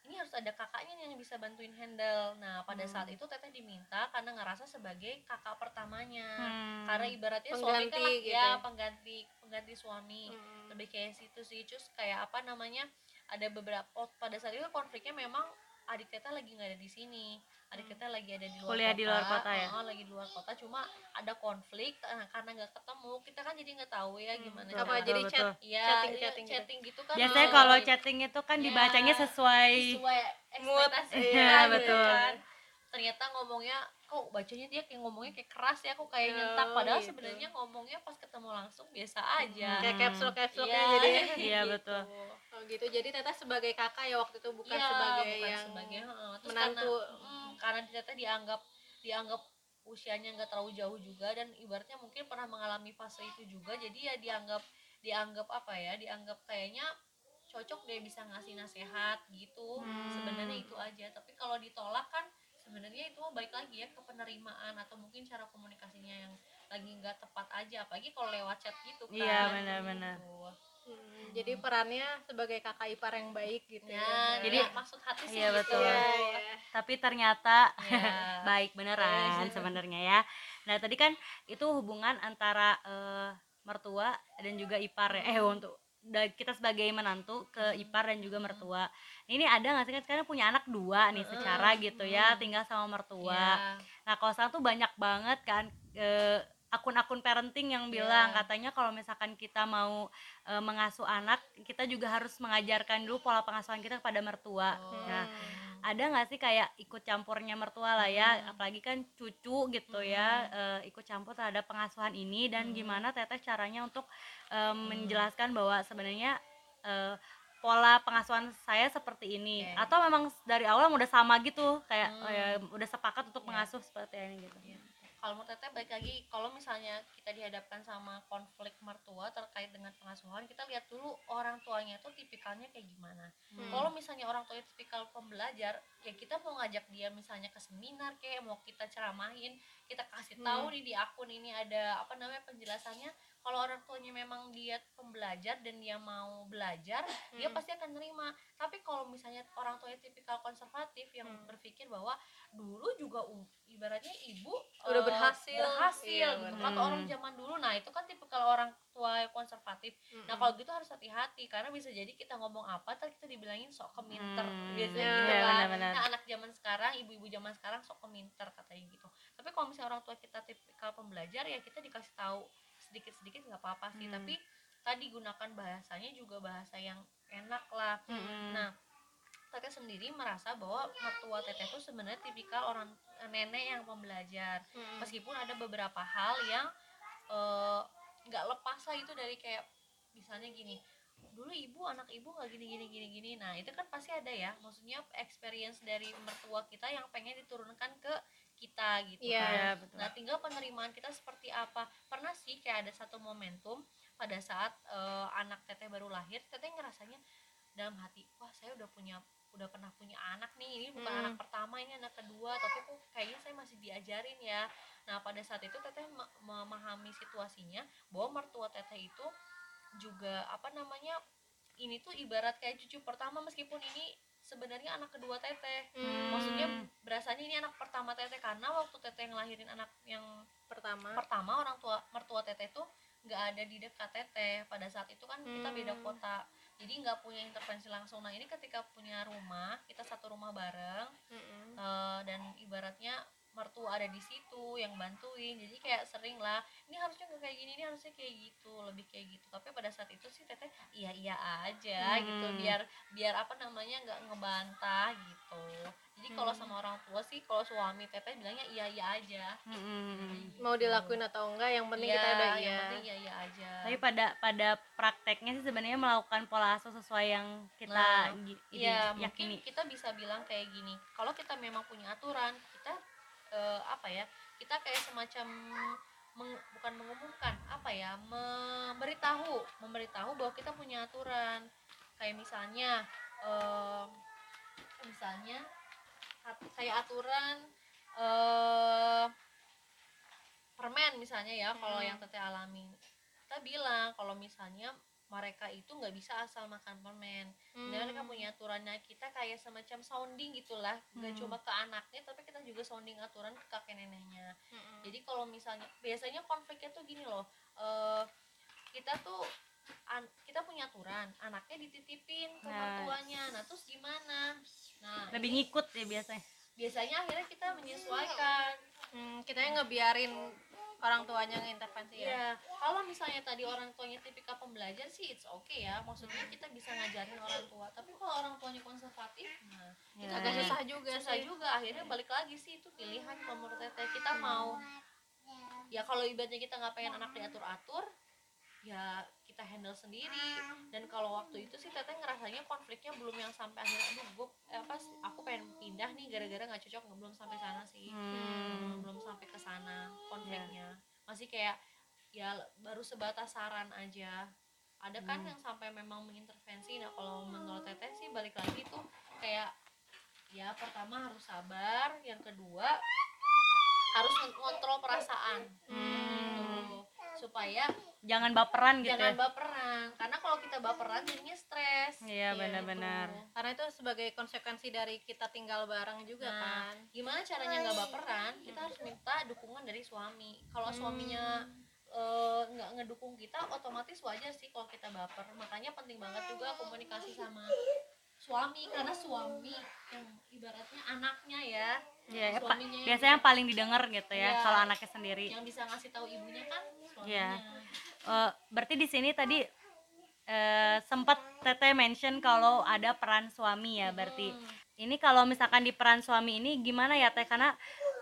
Speaker 3: ini harus ada kakaknya nih yang bisa bantuin handle nah pada
Speaker 2: Hmm.
Speaker 3: saat itu teteh diminta karena ngerasa sebagai kakak pertamanya
Speaker 2: Hmm.
Speaker 3: karena ibaratnya suami kan
Speaker 1: Pengganti
Speaker 3: lah-
Speaker 1: gitu
Speaker 3: ya
Speaker 1: ya.
Speaker 3: pengganti pengganti suami
Speaker 1: Mm-mm.
Speaker 3: lebih kayak situ sih terus kayak apa namanya ada beberapa oh, pada saat itu konfliknya memang adik teteh lagi nggak ada di sini adik teteh lagi ada di luar
Speaker 2: Kuliah
Speaker 3: kota
Speaker 2: di luar kota ya?
Speaker 3: Oh, lagi di luar kota cuma ada konflik nah, karena nggak ketemu kita kan jadi nggak tahu ya
Speaker 1: Hmm,
Speaker 3: gimana
Speaker 2: betul,
Speaker 1: apa jadi
Speaker 2: betul,
Speaker 1: chat
Speaker 2: betul.
Speaker 3: Iya,
Speaker 1: chatting
Speaker 3: iya,
Speaker 1: chatting gitu.
Speaker 3: chatting gitu kan
Speaker 2: biasanya
Speaker 3: oh,
Speaker 2: kalau chatting itu kan
Speaker 3: Ya,
Speaker 2: dibacanya sesuai
Speaker 3: sesuai ekspektasi kita gitu
Speaker 2: betul.
Speaker 3: kan ternyata ngomongnya kok bacanya dia kayak ngomongnya kayak keras ya aku kayak
Speaker 1: Oh,
Speaker 3: nyentak padahal
Speaker 1: gitu.
Speaker 3: sebenarnya ngomongnya pas ketemu langsung biasa aja
Speaker 1: kayak
Speaker 2: Hmm.
Speaker 1: capsule capsule
Speaker 3: Iya,
Speaker 1: jadi ya.
Speaker 2: Iya,
Speaker 3: gitu.
Speaker 2: betul.
Speaker 1: oh gitu jadi teteh sebagai kakak ya waktu itu bukan
Speaker 3: Iya,
Speaker 1: sebagai
Speaker 3: bukan
Speaker 1: yang
Speaker 3: sebagai heeh. Terus
Speaker 1: menantu.
Speaker 3: karena, mm, karena ternyata dianggap dianggap usianya nggak terlalu jauh juga dan ibaratnya mungkin pernah mengalami fase itu juga jadi ya dianggap dianggap apa ya dianggap kayaknya cocok deh bisa ngasih nasihat gitu
Speaker 2: Hmm.
Speaker 3: sebenarnya itu aja tapi kalau ditolak kan sebenarnya itu baik lagi ya ke penerimaan atau mungkin cara komunikasinya yang lagi nggak tepat aja apalagi kalau lewat chat gitu kan
Speaker 2: Iya, benar-benar.
Speaker 3: Gitu.
Speaker 1: Hmm, jadi perannya sebagai kakak ipar yang baik gitu
Speaker 3: Nah,
Speaker 1: ya
Speaker 2: Jadi-
Speaker 3: jadi maksud hati sih
Speaker 2: Iya,
Speaker 3: gitu.
Speaker 2: betul.
Speaker 1: Iya, iya.
Speaker 2: tapi ternyata
Speaker 3: Iya.
Speaker 2: baik beneran
Speaker 3: Iya.
Speaker 2: sebenarnya ya nah tadi kan itu hubungan antara eh, mertua dan juga ipar ya eh untuk kita sebagai menantu ke ipar dan juga mertua ini ada nggak sih kan sekarang punya anak dua nih secara gitu ya tinggal sama mertua
Speaker 3: Iya.
Speaker 2: Nah, kalau sekarang tuh banyak banget kan eh, akun-akun parenting yang bilang
Speaker 3: Iya.
Speaker 2: katanya kalau misalkan kita mau eh, mengasuh anak, kita juga harus mengajarkan dulu pola pengasuhan kita kepada mertua.
Speaker 3: Oh.
Speaker 2: Nah, ada nggak sih kayak ikut campurnya mertua lah ya,
Speaker 3: Hmm.
Speaker 2: apalagi kan cucu gitu ya, eh, ikut campur terhadap pengasuhan ini dan
Speaker 3: Hmm.
Speaker 2: gimana teteh caranya untuk eh, menjelaskan bahwa sebenarnya eh, pola pengasuhan saya seperti ini
Speaker 3: Oke.
Speaker 2: atau memang dari awal udah sama gitu kayak
Speaker 3: Hmm.
Speaker 2: eh, udah sepakat untuk
Speaker 3: Iya.
Speaker 2: mengasuh seperti ini gitu.
Speaker 3: Iya. Kalau menurut Teteh balik lagi kalau misalnya kita dihadapkan sama konflik mertua terkait dengan pengasuhan, kita lihat dulu orang tuanya itu tipikalnya kayak gimana.
Speaker 1: Hmm.
Speaker 3: Kalau misalnya orang tuanya tipikal pembelajar, ya kita mau ngajak dia misalnya ke seminar kayak mau kita ceramahin, kita kasih tahu
Speaker 1: Hmm.
Speaker 3: nih di akun ini ada apa namanya penjelasannya. Kalau orang tuanya memang dia pembelajar dan dia mau belajar, dia
Speaker 1: Hmm.
Speaker 3: pasti akan nerima. Tapi kalau misalnya orang tuanya tipikal konservatif yang
Speaker 1: Hmm.
Speaker 3: berpikir bahwa dulu juga ibaratnya ibu
Speaker 1: Udah
Speaker 3: eh,
Speaker 1: berhasil.
Speaker 3: berhasil
Speaker 1: Iya,
Speaker 3: gitu. kata orang zaman dulu nah itu kan tipikal orang tua yang konservatif nah
Speaker 1: Mm-mm.
Speaker 3: kalau gitu harus hati-hati karena bisa jadi kita ngomong apa ntar kita dibilangin sok keminter
Speaker 2: Hmm,
Speaker 3: biasanya
Speaker 1: iya,
Speaker 3: gitu kan
Speaker 2: benar-benar.
Speaker 3: nah anak zaman sekarang ibu-ibu zaman sekarang sok keminter katanya gitu tapi kalau misalnya orang tua kita tipikal pembelajar ya kita dikasih tahu sedikit-sedikit nggak apa-apa sih
Speaker 2: Hmm.
Speaker 3: tapi tadi gunakan bahasanya juga bahasa yang enak lah
Speaker 2: Mm-mm.
Speaker 3: Nah, Teteh sendiri merasa bahwa mertua Teteh itu sebenarnya tipikal orang nenek yang pembelajar.
Speaker 1: Mm-mm.
Speaker 3: Meskipun ada beberapa hal yang eh, nggak lepas lah itu dari kayak misalnya gini, dulu ibu anak ibu nggak gini gini gini gini. Nah itu kan pasti ada ya, maksudnya experience dari mertua kita yang pengen diturunkan ke kita gitu
Speaker 1: Iya.
Speaker 3: kan.
Speaker 2: Betul.
Speaker 3: Nah, tinggal penerimaan kita seperti apa. Pernah sih kayak ada satu momentum pada saat eh, anak teteh baru lahir, teteh ngerasanya dalam hati, wah saya udah punya udah pernah punya anak nih, ini bukan
Speaker 1: Hmm.
Speaker 3: anak pertama, ini anak kedua, tapi kok kayaknya saya masih diajarin ya. Nah, pada saat itu teteh me- memahami situasinya bahwa mertua teteh itu juga apa namanya ini tuh ibarat kayak cucu pertama meskipun ini sebenarnya anak kedua teteh
Speaker 1: Hmm.
Speaker 3: maksudnya berasanya ini anak pertama teteh karena waktu teteh ngelahirin anak yang
Speaker 1: pertama
Speaker 3: pertama orang tua mertua teteh tuh nggak ada di dekat teteh pada saat itu kan kita beda
Speaker 1: Hmm.
Speaker 3: kota jadi nggak punya intervensi langsung nah ini ketika punya rumah kita satu rumah bareng
Speaker 1: Mm-mm.
Speaker 3: eh, dan ibaratnya mertua ada di situ yang bantuin jadi kayak sering lah ini harusnya nggak kayak gini ini harusnya kayak gitu lebih kayak gitu tapi pada saat itu sih teteh iya iya aja gitu
Speaker 2: Hmm.
Speaker 3: biar biar apa namanya nggak ngebantah gitu jadi kalau
Speaker 1: Hmm.
Speaker 3: sama orang tua sih kalau suami teteh bilangnya iya iya aja
Speaker 2: Mm-mm.
Speaker 1: mau dilakuin atau enggak yang penting
Speaker 3: Iya,
Speaker 1: kita udah
Speaker 3: yang
Speaker 1: iya
Speaker 3: penting iya iya aja
Speaker 2: Tapi pada pada prakteknya sih sebenarnya melakukan pola asuh sesuai yang kita
Speaker 3: Nah,
Speaker 2: ini,
Speaker 3: Iya,
Speaker 2: yakini.
Speaker 3: mungkin kita bisa bilang kayak gini. Kalau kita memang punya aturan, kita eh, apa ya? Kita kayak semacam meng- bukan mengumumkan, apa ya? Memberitahu, memberitahu bahwa kita punya aturan. Kayak misalnya eh, misalnya kayak aturan eh permen misalnya ya kalau
Speaker 1: Hmm.
Speaker 3: yang teteh alami kita bilang kalau misalnya mereka itu nggak bisa asal makan permen
Speaker 1: Hmm.
Speaker 3: dan mereka punya aturannya kita kayak semacam sounding gitulah nggak
Speaker 2: Hmm.
Speaker 3: cuma ke anaknya tapi kita juga sounding aturan ke kakek neneknya
Speaker 1: Mm-mm.
Speaker 3: jadi kalau misalnya biasanya konfliknya tuh gini loh eh, kita tuh an- kita punya aturan anaknya dititipin ke
Speaker 2: Nah.
Speaker 3: mertuanya nah terus gimana nah
Speaker 2: lebih
Speaker 3: ini
Speaker 2: ngikut ya biasanya
Speaker 3: biasanya akhirnya kita menyesuaikan
Speaker 1: hmm, kita yang ngebiarin orang tuanya ngeintervensi ya?
Speaker 3: Ya kalau misalnya tadi orang tuanya tipikal pembelajar sih it's okay ya. Maksudnya kita bisa ngajarin orang tua. Tapi kalau orang tuanya konservatif nah itu
Speaker 2: Ya.
Speaker 3: agak susah
Speaker 1: susah juga
Speaker 3: susah
Speaker 1: sih.
Speaker 3: juga akhirnya balik lagi sih itu pilihan kalau menurut teteh. Kita mau ya kalau ibaratnya kita nggak pengen anak diatur atur ya kita handle sendiri. Dan kalau waktu itu sih teteh ngerasanya konfliknya belum yang sampai akhirnya aduh gue eh, apa aku pengen pindah nih gara-gara nggak cocok nggak belum sampai sana sih.
Speaker 2: Hmm.
Speaker 3: belum sampai ke sana konfliknya. Masih kayak ya baru sebatas saran aja. Ada kan
Speaker 2: Hmm.
Speaker 3: yang sampai memang mengintervensi. Nah kalau menurut teteh sih balik lagi tuh kayak ya pertama harus sabar yang kedua harus ngontrol perasaan.
Speaker 2: Hmm.
Speaker 3: gitu. Supaya
Speaker 2: jangan baperan gitu
Speaker 3: jangan
Speaker 2: ya.
Speaker 3: baperan karena kalau kita baperan jadinya stres.
Speaker 2: Iya,
Speaker 3: Gitu.
Speaker 2: benar-benar.
Speaker 1: karena itu sebagai konsekuensi dari kita tinggal bareng juga
Speaker 3: Nah,
Speaker 1: kan.
Speaker 3: gimana caranya nggak baperan? Kita harus minta dukungan dari suami. Kalau
Speaker 2: Hmm.
Speaker 3: suaminya eh, nggak ngedukung kita otomatis wajar sih kalau kita baper. Makanya penting banget juga komunikasi sama suami karena suami yang ibaratnya anaknya ya.
Speaker 2: Iya, ya, pa-
Speaker 3: suaminya yang
Speaker 2: biasanya yang paling didengar gitu ya
Speaker 3: Iya.
Speaker 2: kalau anaknya sendiri.
Speaker 3: Yang bisa ngasih tahu ibunya kan suaminya.
Speaker 2: Iya. Eh, berarti di sini tadi eh, sempat teteh mention kalau ada peran suami ya berarti.
Speaker 3: Hmm.
Speaker 2: ini kalau misalkan di peran suami ini gimana ya teh? Karena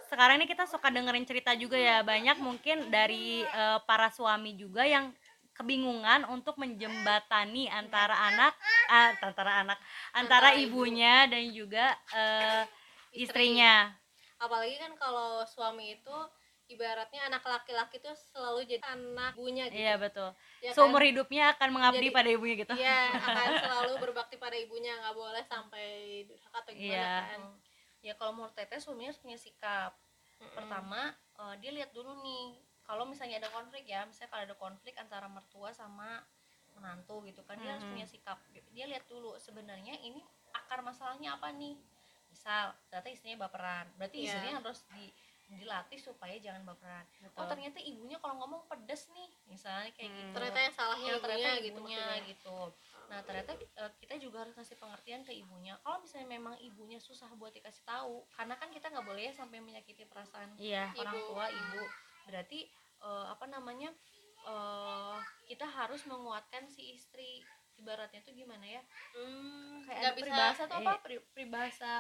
Speaker 2: sekarang ini kita suka dengerin cerita juga ya. Banyak mungkin dari eh, para suami juga yang kebingungan untuk menjembatani antara anak ah, antara anak antara
Speaker 1: Antara ibu.
Speaker 2: ibunya dan juga eh, istrinya.
Speaker 1: Apalagi kan kalau suami itu ibaratnya anak laki-laki tuh selalu jadi anak ibunya gitu.
Speaker 2: Iya betul.
Speaker 1: Ya kan?
Speaker 2: seumur hidupnya akan mengabdi
Speaker 1: Jadi-
Speaker 2: pada ibunya gitu.
Speaker 1: Iya, akan selalu berbakti pada ibunya, nggak boleh sampai durhaka atau gimana
Speaker 2: Iya.
Speaker 1: kan.
Speaker 3: ya kalau menurut teteh suaminya harus punya sikap. Pertama eh, dia lihat dulu nih kalau misalnya ada konflik ya misalnya kalau ada konflik antara mertua sama menantu gitu kan dia harus punya sikap. Dia lihat dulu sebenarnya ini akar masalahnya apa nih? Misal ternyata istrinya baperan. Berarti
Speaker 1: Iya.
Speaker 3: istrinya harus di dilatih supaya jangan baperan oh
Speaker 2: Betul.
Speaker 3: ternyata ibunya kalau ngomong pedes nih misalnya kayak
Speaker 2: Hmm.
Speaker 3: gitu
Speaker 1: Ternyata yang salahnya ibunya
Speaker 3: ternyata
Speaker 1: gitu
Speaker 3: ibunya
Speaker 1: maksudnya.
Speaker 3: gitu nah ternyata eh, kita juga harus ngasih pengertian ke ibunya kalau misalnya memang ibunya susah buat dikasih tahu karena kan kita nggak boleh ya sampai menyakiti perasaan
Speaker 2: iya
Speaker 3: orang
Speaker 1: Ibu.
Speaker 3: tua ibu berarti eh, apa namanya eh, kita harus menguatkan si istri ibaratnya tuh gimana ya
Speaker 1: Hmm,
Speaker 3: kayak ada
Speaker 1: bisa
Speaker 3: peribahasa tuh apa
Speaker 2: eh.
Speaker 3: Pri- peribahasa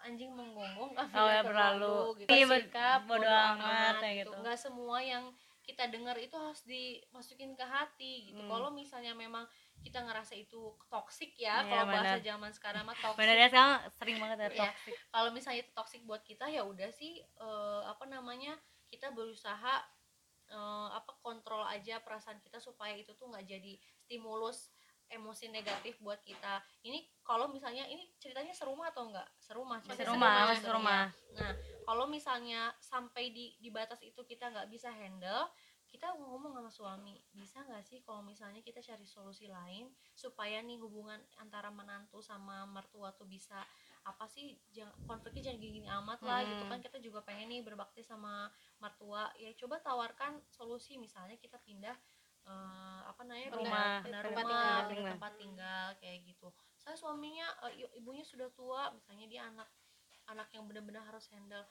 Speaker 3: anjing menggonggong
Speaker 2: Oh, ya, berlalu.
Speaker 3: gitu
Speaker 2: Iya,
Speaker 3: Bersikap
Speaker 2: bodo amat, kayak
Speaker 3: gitu
Speaker 2: gitu.
Speaker 3: nggak semua yang kita dengar itu harus dimasukin ke hati gitu
Speaker 2: Hmm.
Speaker 3: kalau misalnya memang kita ngerasa itu toksik ya
Speaker 2: Iya,
Speaker 3: kalau bahasa zaman sekarang mah toksik
Speaker 2: benar ya sekarang sering banget ya
Speaker 3: Iya.
Speaker 2: toxic
Speaker 3: kalau misalnya itu toksik buat kita ya udah sih eh, apa namanya kita berusaha eh, apa kontrol aja perasaan kita supaya itu tuh nggak jadi stimulus emosi negatif buat kita. Ini kalau misalnya ini ceritanya serumah atau enggak? Serumah
Speaker 2: masih
Speaker 3: serumah,
Speaker 2: masih rumah
Speaker 3: nah kalau misalnya sampai di di batas itu kita nggak bisa handle kita ngomong sama suami bisa nggak sih kalau misalnya kita cari solusi lain supaya nih hubungan antara menantu sama mertua tuh bisa apa sih jangan konfliknya jangan gini, amat lah gitu
Speaker 2: Hmm.
Speaker 3: kan. Kita juga pengen nih berbakti sama mertua. Ya coba tawarkan solusi. Misalnya kita pindah eh, apa namanya
Speaker 2: Rumah,
Speaker 3: pindah, pindah
Speaker 1: tempat
Speaker 3: rumah
Speaker 1: tinggal.
Speaker 3: tempat tinggal. kayak gitu. Saya suaminya i- ibunya sudah tua misalnya dia anak anak yang benar-benar harus handle.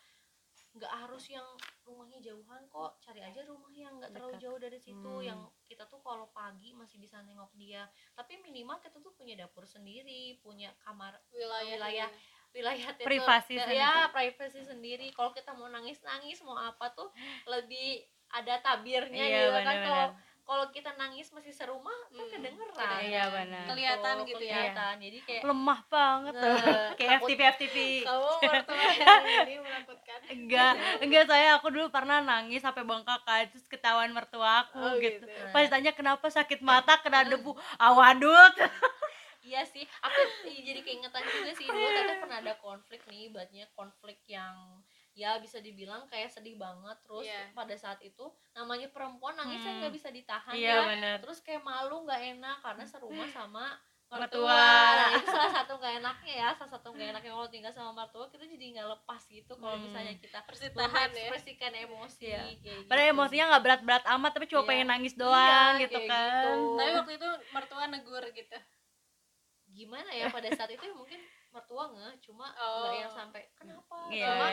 Speaker 3: Nggak harus yang rumahnya jauhan kok cari aja rumah yang nggak terlalu jauh dari situ.
Speaker 2: Hmm.
Speaker 3: yang kita tuh kalau pagi masih bisa nengok dia. Tapi minimal kita tuh punya dapur sendiri punya kamar
Speaker 1: Wilayah,
Speaker 3: Wilayah. wilayah itu-
Speaker 2: Privasi sendiri.
Speaker 3: ya privasi sendiri. Kalau kita mau nangis nangis mau apa tuh lebih ada tabirnya
Speaker 2: Iya,
Speaker 3: gitu kan. kalau kalau kita nangis masih serumah kan
Speaker 1: Hmm,
Speaker 3: kedengeran
Speaker 2: iya, benar.
Speaker 1: Kelihatan gitu ya.
Speaker 3: kelihatan jadi kayak
Speaker 2: lemah banget tuh
Speaker 3: Nah,
Speaker 2: kayak FTP FTP
Speaker 1: Kamu ini menakutkan.
Speaker 2: enggak enggak saya aku dulu pernah nangis sampai bengkak kan terus ketahuan mertua aku
Speaker 1: Oh,
Speaker 2: gitu.
Speaker 1: gitu.
Speaker 3: Nah,
Speaker 2: pas ditanya kenapa sakit mata kena debu awadut
Speaker 3: iya sih aku jadi keingetan juga sih dulu teteh pernah ada konflik nih ibaratnya konflik yang ya bisa dibilang kayak sedih banget terus
Speaker 1: Iya.
Speaker 3: pada saat itu namanya perempuan nangis kan
Speaker 2: Hmm.
Speaker 3: nggak bisa ditahan
Speaker 2: iya
Speaker 3: ya
Speaker 2: benar
Speaker 3: terus kayak malu nggak enak karena serumah sama
Speaker 2: Mertua.
Speaker 3: Nah, itu salah satu nggak enaknya ya salah satu nggak enaknya kalau tinggal sama mertua kita jadi nggak lepas gitu kalau
Speaker 2: Hmm.
Speaker 3: misalnya kita
Speaker 1: Persitahan ya.
Speaker 3: mengekspresikan emosi
Speaker 2: Iya.
Speaker 3: kayak
Speaker 2: Padahal
Speaker 3: gitu.
Speaker 2: emosinya nggak berat-berat amat tapi cuma
Speaker 3: Iya.
Speaker 2: pengen nangis doang
Speaker 3: Iya,
Speaker 2: gitu
Speaker 3: kayak
Speaker 2: kan.
Speaker 3: gitu.
Speaker 1: tapi waktu itu mertua negur gitu
Speaker 3: gimana ya pada saat itu ya mungkin mertua nggak cuma
Speaker 1: Oh.
Speaker 3: nggak yang sampai kenapa?
Speaker 2: Iya.
Speaker 3: cuma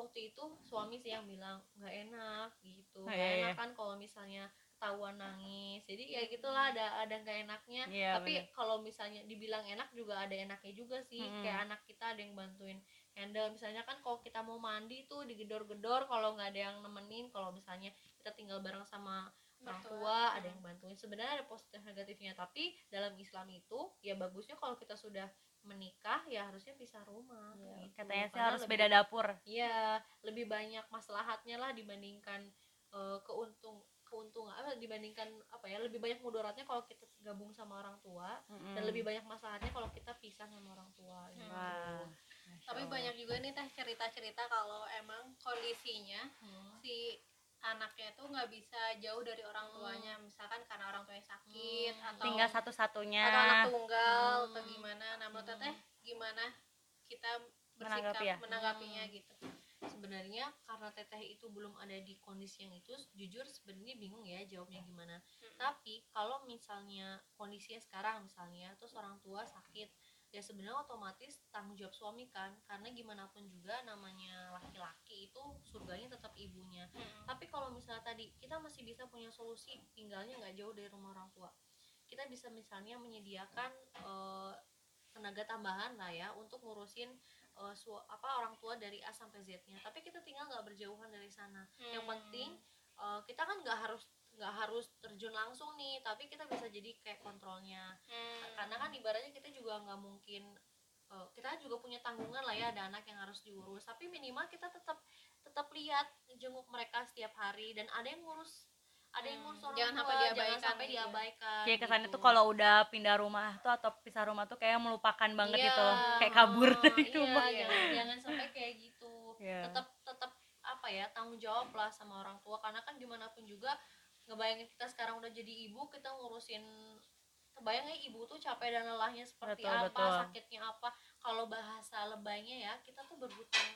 Speaker 3: waktu itu suami sih yang bilang nggak enak gitu.
Speaker 2: Oh,
Speaker 3: nggak
Speaker 2: iya,
Speaker 3: enak
Speaker 2: iya.
Speaker 3: kan kalau misalnya ketahuan nangis. Jadi ya gitulah ada ada nggak enaknya.
Speaker 2: Iya,
Speaker 3: tapi kalau misalnya dibilang enak juga ada enaknya juga sih.
Speaker 2: Mm-mm.
Speaker 3: kayak anak kita ada yang bantuin handle. Misalnya kan kalau kita mau mandi tuh digedor-gedor kalau nggak ada yang nemenin kalau misalnya kita tinggal bareng sama orang tua ada yang bantuin. Sebenarnya ada positif negatifnya tapi dalam Islam itu ya bagusnya kalau kita sudah menikah ya harusnya pisah rumah gitu.
Speaker 2: Iya, Katanya sih harus
Speaker 3: lebih-
Speaker 2: beda dapur.
Speaker 3: Iya, lebih banyak maslahatnya lah dibandingkan eh, keuntung keuntungan apa dibandingkan apa ya lebih banyak mudaratnya kalau kita gabung sama orang tua
Speaker 2: Mm-mm.
Speaker 3: dan lebih banyak masalahnya kalau kita pisah sama orang tua gitu.
Speaker 2: Wah.
Speaker 1: Tapi banyak juga nih teh cerita-cerita kalau emang kondisinya
Speaker 3: Hmm.
Speaker 1: si anaknya tuh nggak bisa jauh dari orang tuanya misalkan karena orang tuanya sakit
Speaker 3: Hmm.
Speaker 1: atau
Speaker 2: tinggal satu-satunya.
Speaker 1: atau anak tunggal
Speaker 3: Hmm.
Speaker 1: atau gimana nah menurut
Speaker 3: Hmm.
Speaker 1: teteh gimana kita
Speaker 2: Menanggapi
Speaker 1: bersikap
Speaker 2: ya?
Speaker 1: menanggapinya
Speaker 3: Hmm.
Speaker 1: gitu
Speaker 3: Sebenarnya karena teteh itu belum ada di kondisi yang itu, jujur sebenarnya bingung ya jawabnya gimana. Tapi kalau misalnya kondisinya sekarang misalnya terus orang tua sakit, ya sebenarnya otomatis tanggung jawab suami kan, karena gimana pun juga namanya laki-laki itu surganya tetap ibunya.
Speaker 1: Hmm.
Speaker 3: Tapi kalau misalnya tadi kita masih bisa punya solusi tinggalnya nggak jauh dari rumah orang tua, kita bisa misalnya menyediakan eh, tenaga tambahan lah ya untuk ngurusin eh, su- apa orang tua dari A sampai Z-nya. Tapi kita tinggal nggak berjauhan dari sana yang
Speaker 1: Hmm.
Speaker 3: penting uh, kita kan nggak harus nggak harus terjun langsung nih tapi kita bisa jadi kayak kontrolnya
Speaker 1: Hmm.
Speaker 3: karena kan ibaratnya kita juga nggak mungkin uh, kita juga punya tanggungan lah ya ada anak yang harus diurus tapi minimal kita tetap tetap lihat jenguk mereka setiap hari dan ada yang ngurus ada yang
Speaker 1: Hmm,
Speaker 3: ngurus orang
Speaker 1: jangan
Speaker 3: tua
Speaker 1: sampai
Speaker 3: jangan
Speaker 1: diabaikan
Speaker 3: sampai
Speaker 1: gitu ya.
Speaker 3: diabaikan
Speaker 2: Kayak kesannya
Speaker 3: gitu.
Speaker 2: tuh kalau udah pindah rumah tuh atau pisah rumah tuh kayak melupakan banget
Speaker 3: Iya,
Speaker 2: gitu loh. Kayak kabur dari
Speaker 3: iya,
Speaker 2: rumah.
Speaker 3: jangan, jangan sampai kayak gitu
Speaker 2: Iya.
Speaker 3: tetap tetap apa ya tanggung jawab lah sama orang tua karena kan gimana pun juga ngebayangin kita sekarang udah jadi ibu kita ngurusin kebayang ya ibu tuh capek dan lelahnya seperti
Speaker 2: Betul,
Speaker 3: apa
Speaker 2: betul.
Speaker 3: sakitnya apa kalau bahasa lebaynya ya kita tuh berhutang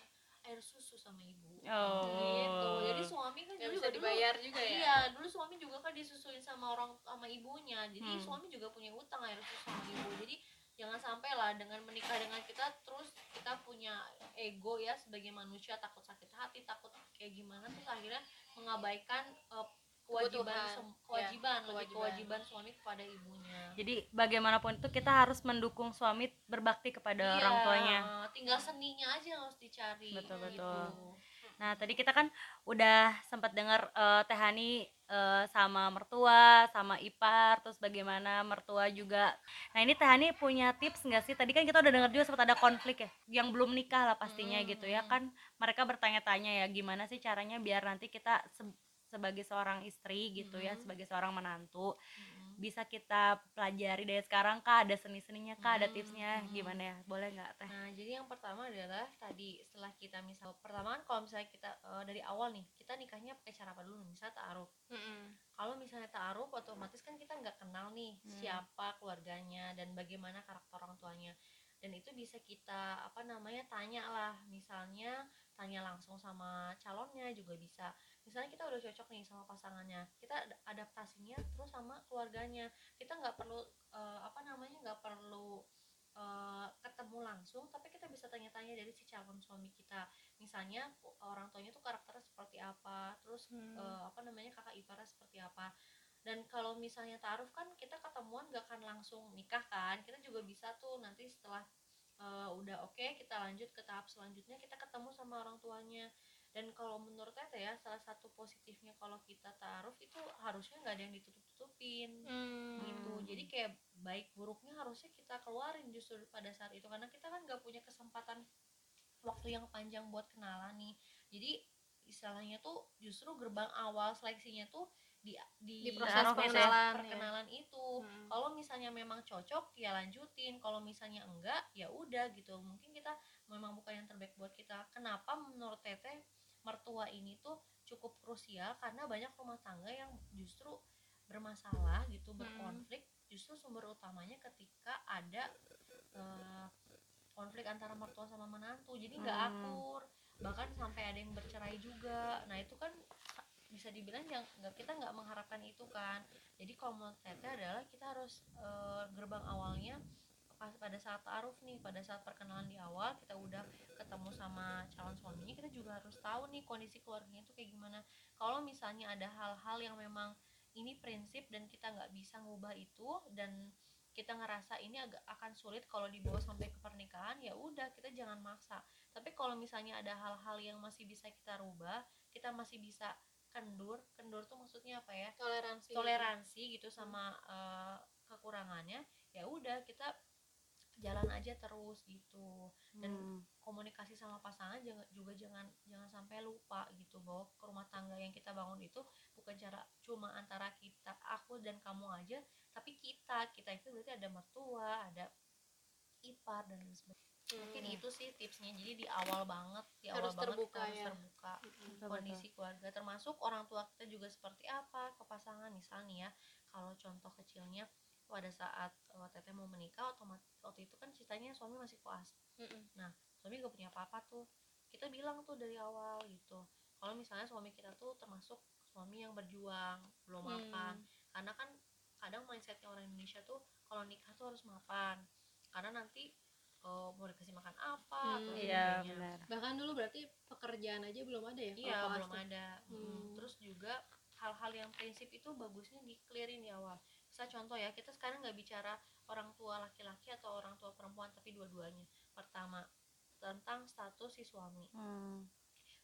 Speaker 3: air susu sama ibu
Speaker 2: Oh.
Speaker 3: gitu jadi suami kan
Speaker 1: nggak
Speaker 3: juga
Speaker 1: bisa
Speaker 3: dulu-
Speaker 1: dibayar juga ya
Speaker 3: Iya, dulu suami juga kan disusuin sama orang sama ibunya. Jadi
Speaker 2: Hmm.
Speaker 3: suami juga punya utang air susu sama ibu. Jadi jangan sampai lah dengan menikah dengan kita terus kita punya ego ya sebagai manusia takut sakit hati, takut kayak gimana tuh akhirnya mengabaikan eh, kewajiban sem-
Speaker 1: Ya,
Speaker 3: kewajiban lebih
Speaker 1: kewajiban.
Speaker 3: kewajiban suami kepada ibunya.
Speaker 2: Jadi bagaimanapun itu kita harus mendukung suami berbakti kepada orang
Speaker 3: Iya,
Speaker 2: tuanya.
Speaker 3: tinggal seninya aja yang harus dicari.
Speaker 2: Betul,
Speaker 3: gitu.
Speaker 2: betul. Nah, tadi kita kan udah sempat dengar eh, Teh Hani eh, sama mertua, sama ipar, terus bagaimana mertua juga. Nah, ini Teh Hani punya tips nggak sih? Tadi kan kita udah dengar juga sempat ada konflik ya, yang belum nikah lah pastinya
Speaker 3: Hmm,
Speaker 2: gitu ya
Speaker 3: hmm.
Speaker 2: kan. Mereka bertanya-tanya ya gimana sih caranya biar nanti kita se- sebagai seorang istri gitu ya,
Speaker 3: Hmm.
Speaker 2: sebagai seorang menantu
Speaker 3: Mm-mm.
Speaker 2: bisa kita pelajari dari sekarang kah ada seni-seninya kah ada
Speaker 3: Hmm,
Speaker 2: tipsnya
Speaker 3: hmm.
Speaker 2: gimana ya boleh nggak teh
Speaker 3: Nah, jadi yang pertama adalah tadi setelah kita misal pertama kan kalau misalnya kita eh, dari awal nih kita nikahnya pakai cara apa dulu? Misalnya taaruf.
Speaker 1: Mm-mm.
Speaker 3: Kalau misalnya taaruf otomatis kan kita nggak kenal nih
Speaker 2: Hmm.
Speaker 3: siapa keluarganya dan bagaimana karakter orang tuanya. Dan itu bisa kita apa namanya tanya lah, misalnya tanya langsung sama calonnya juga bisa. Misalnya kita udah cocok nih sama pasangannya, kita ad- adaptasinya terus sama keluarganya. Kita nggak perlu eh, apa namanya nggak perlu eh, ketemu langsung, tapi kita bisa tanya-tanya dari si calon suami kita. Misalnya orang tuanya tuh karakternya seperti apa, terus
Speaker 1: Hmm.
Speaker 3: eh, apa namanya kakak iparnya seperti apa dan kalau misalnya taruh kan kita ketemuan gak akan langsung nikah kan kita juga bisa tuh nanti setelah eh, udah oke kita lanjut ke tahap selanjutnya kita ketemu sama orang tuanya dan kalau menurut Tete ya salah satu positifnya kalau kita taruh itu harusnya nggak ada yang ditutup-tutupin
Speaker 1: Hmm.
Speaker 3: gitu. Jadi kayak baik buruknya harusnya kita keluarin justru pada saat itu. Karena kita kan nggak punya kesempatan waktu yang panjang buat kenalan nih. Jadi istilahnya tuh justru gerbang awal seleksinya tuh di di,
Speaker 1: Di proses
Speaker 2: Taruh itu ya.
Speaker 3: perkenalan itu.
Speaker 1: Hmm.
Speaker 3: kalau misalnya memang cocok ya lanjutin. Kalau misalnya enggak ya udah gitu. Mungkin kita memang bukan yang terbaik buat kita. Kenapa menurut teteh mertua ini tuh cukup krusial karena banyak rumah tangga yang justru bermasalah gitu
Speaker 1: Hmm.
Speaker 3: berkonflik justru sumber utamanya ketika ada eh, konflik antara mertua sama menantu jadi nggak
Speaker 2: Hmm.
Speaker 3: akur bahkan sampai ada yang bercerai juga nah itu kan bisa dibilang yang nggak kita nggak mengharapkan itu kan jadi kalau menurut adalah kita harus eh, gerbang awalnya pas pada saat taaruf nih pada saat perkenalan di awal kita udah ketemu sama calon suaminya kita juga harus tahu nih kondisi keluarganya itu kayak gimana. Kalau misalnya ada hal-hal yang memang ini prinsip dan kita nggak bisa ngubah itu dan kita ngerasa ini agak akan sulit kalau dibawa sampai ke pernikahan ya udah kita jangan maksa. Tapi kalau misalnya ada hal-hal yang masih bisa kita rubah kita masih bisa kendur kendur tuh maksudnya apa ya?
Speaker 1: Toleransi.
Speaker 3: Toleransi gitu sama eh, kekurangannya ya udah kita jalan aja terus gitu. Dan
Speaker 2: Hmm.
Speaker 3: komunikasi sama pasangan jangan juga jangan jangan sampai lupa gitu bahwa rumah tangga yang kita bangun itu bukan cara cuma antara kita aku dan kamu aja tapi kita. Kita itu berarti ada mertua ada ipar dan lain sebagainya. Mungkin
Speaker 1: Hmm.
Speaker 3: itu sih tipsnya. Jadi di awal banget di awal
Speaker 1: Harus
Speaker 3: banget
Speaker 1: terbuka
Speaker 3: kita harus
Speaker 1: ya.
Speaker 3: terbuka
Speaker 2: Betul,
Speaker 3: kondisi keluarga. Termasuk orang tua kita juga seperti apa ke pasangan. Misalnya ya kalau contoh kecilnya pada saat uh, teteh mau menikah otomatis waktu itu kan ceritanya suami masih koas
Speaker 1: Mm-mm.
Speaker 3: suami gak punya apa-apa tuh kita bilang tuh dari awal gitu kalau misalnya suami kita tuh termasuk suami yang berjuang belum
Speaker 1: Hmm.
Speaker 3: makan karena kan kadang mindsetnya orang Indonesia tuh kalau nikah tuh harus mapan karena nanti uh, mau dikasih makan apa atau
Speaker 1: Hmm.
Speaker 2: Iya,
Speaker 3: sebagainya.
Speaker 2: benar.
Speaker 1: bahkan dulu berarti pekerjaan aja belum ada ya
Speaker 3: Iya belum
Speaker 1: tuh?
Speaker 3: ada. Mm,
Speaker 1: Hmm.
Speaker 3: Terus juga hal-hal yang prinsip itu bagusnya di clearin di awal. Misal contoh ya kita sekarang nggak bicara orang tua laki-laki atau orang tua perempuan tapi dua-duanya. Pertama tentang status si suami.
Speaker 2: Hmm.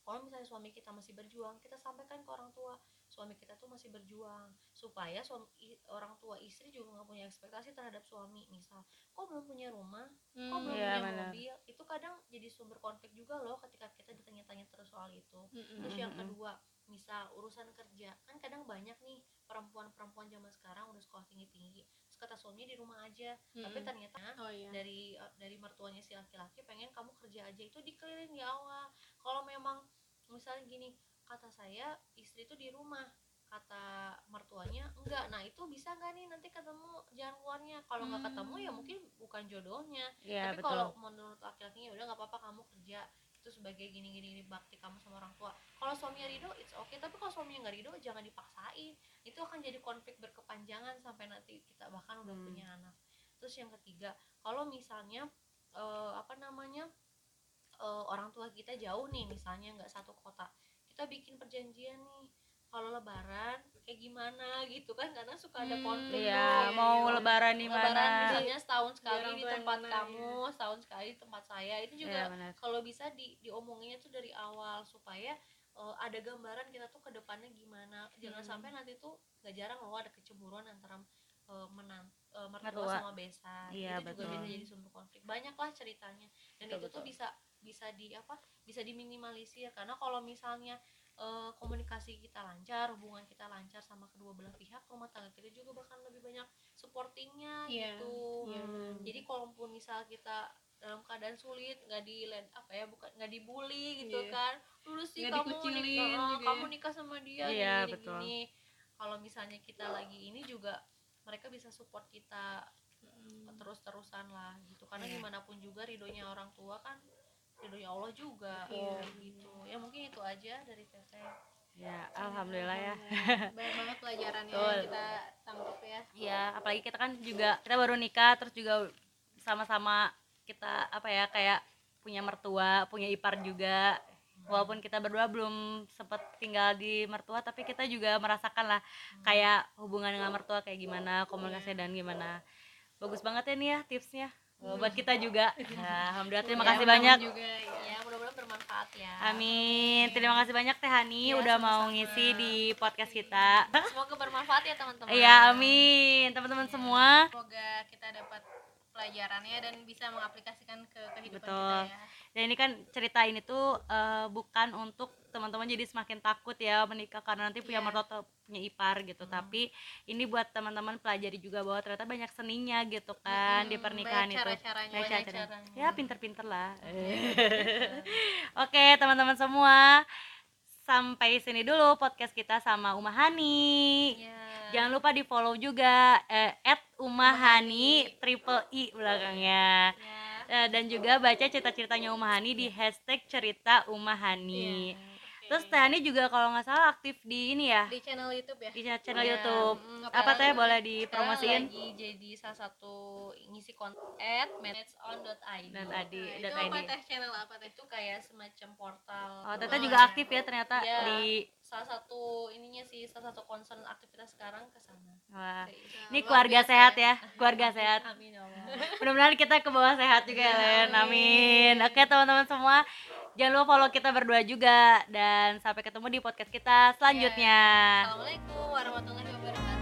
Speaker 3: Kalau misalnya suami kita masih berjuang, kita sampaikan ke orang tua suami kita tuh masih berjuang supaya suami orang tua istri juga nggak punya ekspektasi terhadap suami. Misal, kok belum punya rumah, kok
Speaker 1: Hmm.
Speaker 3: belum
Speaker 2: Iya,
Speaker 3: punya
Speaker 2: benar.
Speaker 3: mobil, itu kadang jadi sumber konflik juga loh ketika kita ditanya-tanya terus soal itu.
Speaker 1: Mm-mm.
Speaker 3: Terus yang kedua, misal urusan kerja, kan kadang banyak nih perempuan-perempuan zaman sekarang udah sekolah tinggi-tinggi. Terus kata suami di rumah aja, tapi
Speaker 1: Mm-mm.
Speaker 3: ternyata
Speaker 1: oh iya
Speaker 3: dari eh, dari mertuanya si laki-laki pengen kamu kerja aja itu dikelirin di awal. Kalau memang misalnya gini, kata saya istri itu di rumah, kata mertuanya enggak. Nah, itu bisa nggak nih nanti ketemu jalan keluarnya? Kalau nggak ketemu ya
Speaker 1: Hmm.
Speaker 3: mungkin bukan jodohnya.
Speaker 2: Iya,
Speaker 3: Tapi kalau menurut laki-lakinya udah nggak apa-apa kamu kerja itu sebagai gini-gini gini, bakti kamu sama orang tua. Kalau suaminya ridho, it's okay. Tapi kalau suaminya nggak ridho, jangan dipaksain. Itu akan jadi konflik berkepanjangan sampai nanti kita bahkan udah
Speaker 2: Hmm.
Speaker 3: punya anak. Terus yang ketiga, kalau misalnya eh, apa namanya eh, orang tua kita jauh nih, misalnya nggak satu kota, kita bikin perjanjian nih. Kalau lebaran kayak gimana gitu kan karena suka ada
Speaker 1: Hmm,
Speaker 3: konflik
Speaker 2: Iya,
Speaker 3: tuh.
Speaker 2: mau lebaran di
Speaker 3: lebaran
Speaker 2: mana?
Speaker 3: misalnya setahun sekali di tempat
Speaker 1: mana,
Speaker 3: kamu setahun sekali di tempat saya itu
Speaker 2: Iya,
Speaker 3: juga
Speaker 2: benar.
Speaker 3: kalau bisa di diomonginnya tuh dari awal supaya eh, ada gambaran kita tuh ke depannya gimana jangan
Speaker 1: Hmm.
Speaker 3: sampai nanti tuh gak jarang loh ada kecemburuan antara eh, menan eh, mertua sama besan
Speaker 2: Iya,
Speaker 3: itu juga
Speaker 2: betul.
Speaker 3: bisa jadi sumber konflik banyak lah ceritanya dan
Speaker 2: Betul,
Speaker 3: itu tuh
Speaker 2: betul.
Speaker 3: bisa bisa di apa bisa diminimalisir karena kalau misalnya eh, komunikasi kita lancar hubungan kita lancar sama kedua belah pihak rumah tangga kita juga bahkan lebih banyak supportingnya
Speaker 1: Iya,
Speaker 3: gitu.
Speaker 2: Hmm.
Speaker 3: jadi kalaupun misal kita dalam keadaan sulit nggak di apa ya bukan nggak dibully gitu
Speaker 1: Iya.
Speaker 3: kan dulu sih kamu nikah
Speaker 1: juga ya.
Speaker 3: kamu nikah sama dia
Speaker 2: Iya,
Speaker 3: gini,
Speaker 2: betul.
Speaker 3: gini kalau misalnya kita lagi ini juga mereka bisa support kita
Speaker 1: Mm.
Speaker 3: terus-terusan lah gitu karena
Speaker 2: Iya.
Speaker 3: gimana pun juga ridhonya orang tua kan ridhonya Allah juga
Speaker 1: Iya.
Speaker 3: gitu ya mungkin itu aja dari teteh
Speaker 2: Ya, alhamdulillah ya.
Speaker 1: banyak banget pelajarannya
Speaker 2: Betul.
Speaker 1: yang kita tangkap ya
Speaker 2: Iya, apalagi kita kan juga kita baru nikah terus juga sama-sama kita apa ya kayak punya mertua, punya ipar juga. Walaupun kita berdua belum sempat tinggal di mertua, tapi kita juga merasakan lah kayak hubungan dengan mertua kayak gimana, komunikasi dan gimana. Bagus banget ya nih ya tipsnya. Buat kita juga. Ya, alhamdulillah terima
Speaker 1: Ya,
Speaker 2: kasih banyak.
Speaker 1: juga ya.
Speaker 3: ya mudah-mudahan bermanfaat ya
Speaker 2: Amin. Terima kasih banyak Teh Hani
Speaker 3: Ya,
Speaker 2: udah mau
Speaker 3: sama-sama.
Speaker 2: ngisi di podcast kita.
Speaker 3: semoga bermanfaat ya teman-teman
Speaker 2: Iya, amin. Teman-teman semua.
Speaker 1: semoga kita dapat pelajarannya dan bisa mengaplikasikan ke kehidupan
Speaker 2: Betul.
Speaker 1: kita ya
Speaker 2: Dan ini kan cerita ini tuh eh, bukan untuk teman-teman jadi semakin takut ya menikah karena nanti punya
Speaker 1: Iya.
Speaker 2: mertua punya ipar gitu.
Speaker 3: Hmm.
Speaker 2: Tapi ini buat teman-teman pelajari juga bahwa ternyata banyak seninya gitu kan di
Speaker 1: Mm,
Speaker 2: pernikahan itu.
Speaker 1: cara-caranya,
Speaker 2: Banyak
Speaker 3: banyak caranya.
Speaker 2: Ya pinter-pinter lah. Oke teman-teman semua sampai sini dulu podcast kita sama Uma Hani.
Speaker 3: ya
Speaker 2: Jangan lupa di follow juga eh, Umahani triple i belakangnya.
Speaker 3: Ya.
Speaker 2: Eh, dan juga baca cerita-ceritanya Umahani di hashtag cerita Umahani. Terus Teh Hani juga kalau nggak salah aktif di ini ya?
Speaker 1: Di channel YouTube ya?
Speaker 2: Di channel
Speaker 3: Iya,
Speaker 2: YouTube.
Speaker 3: mm,
Speaker 2: Apa Teh? Boleh dipromosiin?
Speaker 3: lagi jadi salah satu ngisi konten at managedon.id
Speaker 2: Dan Adi,
Speaker 1: Nah, itu apa teh? Channel apa teh?
Speaker 3: Itu kayak semacam portal
Speaker 2: Oh, Teteh juga aktif ya ternyata
Speaker 3: Iya.
Speaker 2: di
Speaker 3: salah satu ininya sih salah satu concern aktivitas sekarang ke sana
Speaker 2: Wah.
Speaker 3: Gitu.
Speaker 2: Ini
Speaker 1: luar
Speaker 2: keluarga sehat
Speaker 1: ya.
Speaker 2: ya, keluarga sehat.
Speaker 3: amin ya Allah
Speaker 2: Mudah-mudahan kita ke bawah sehat juga ya, Len. Amin. Oke, teman-teman semua, jangan lupa follow kita berdua juga dan sampai ketemu di podcast kita selanjutnya.
Speaker 1: Assalamualaikum warahmatullahi wabarakatuh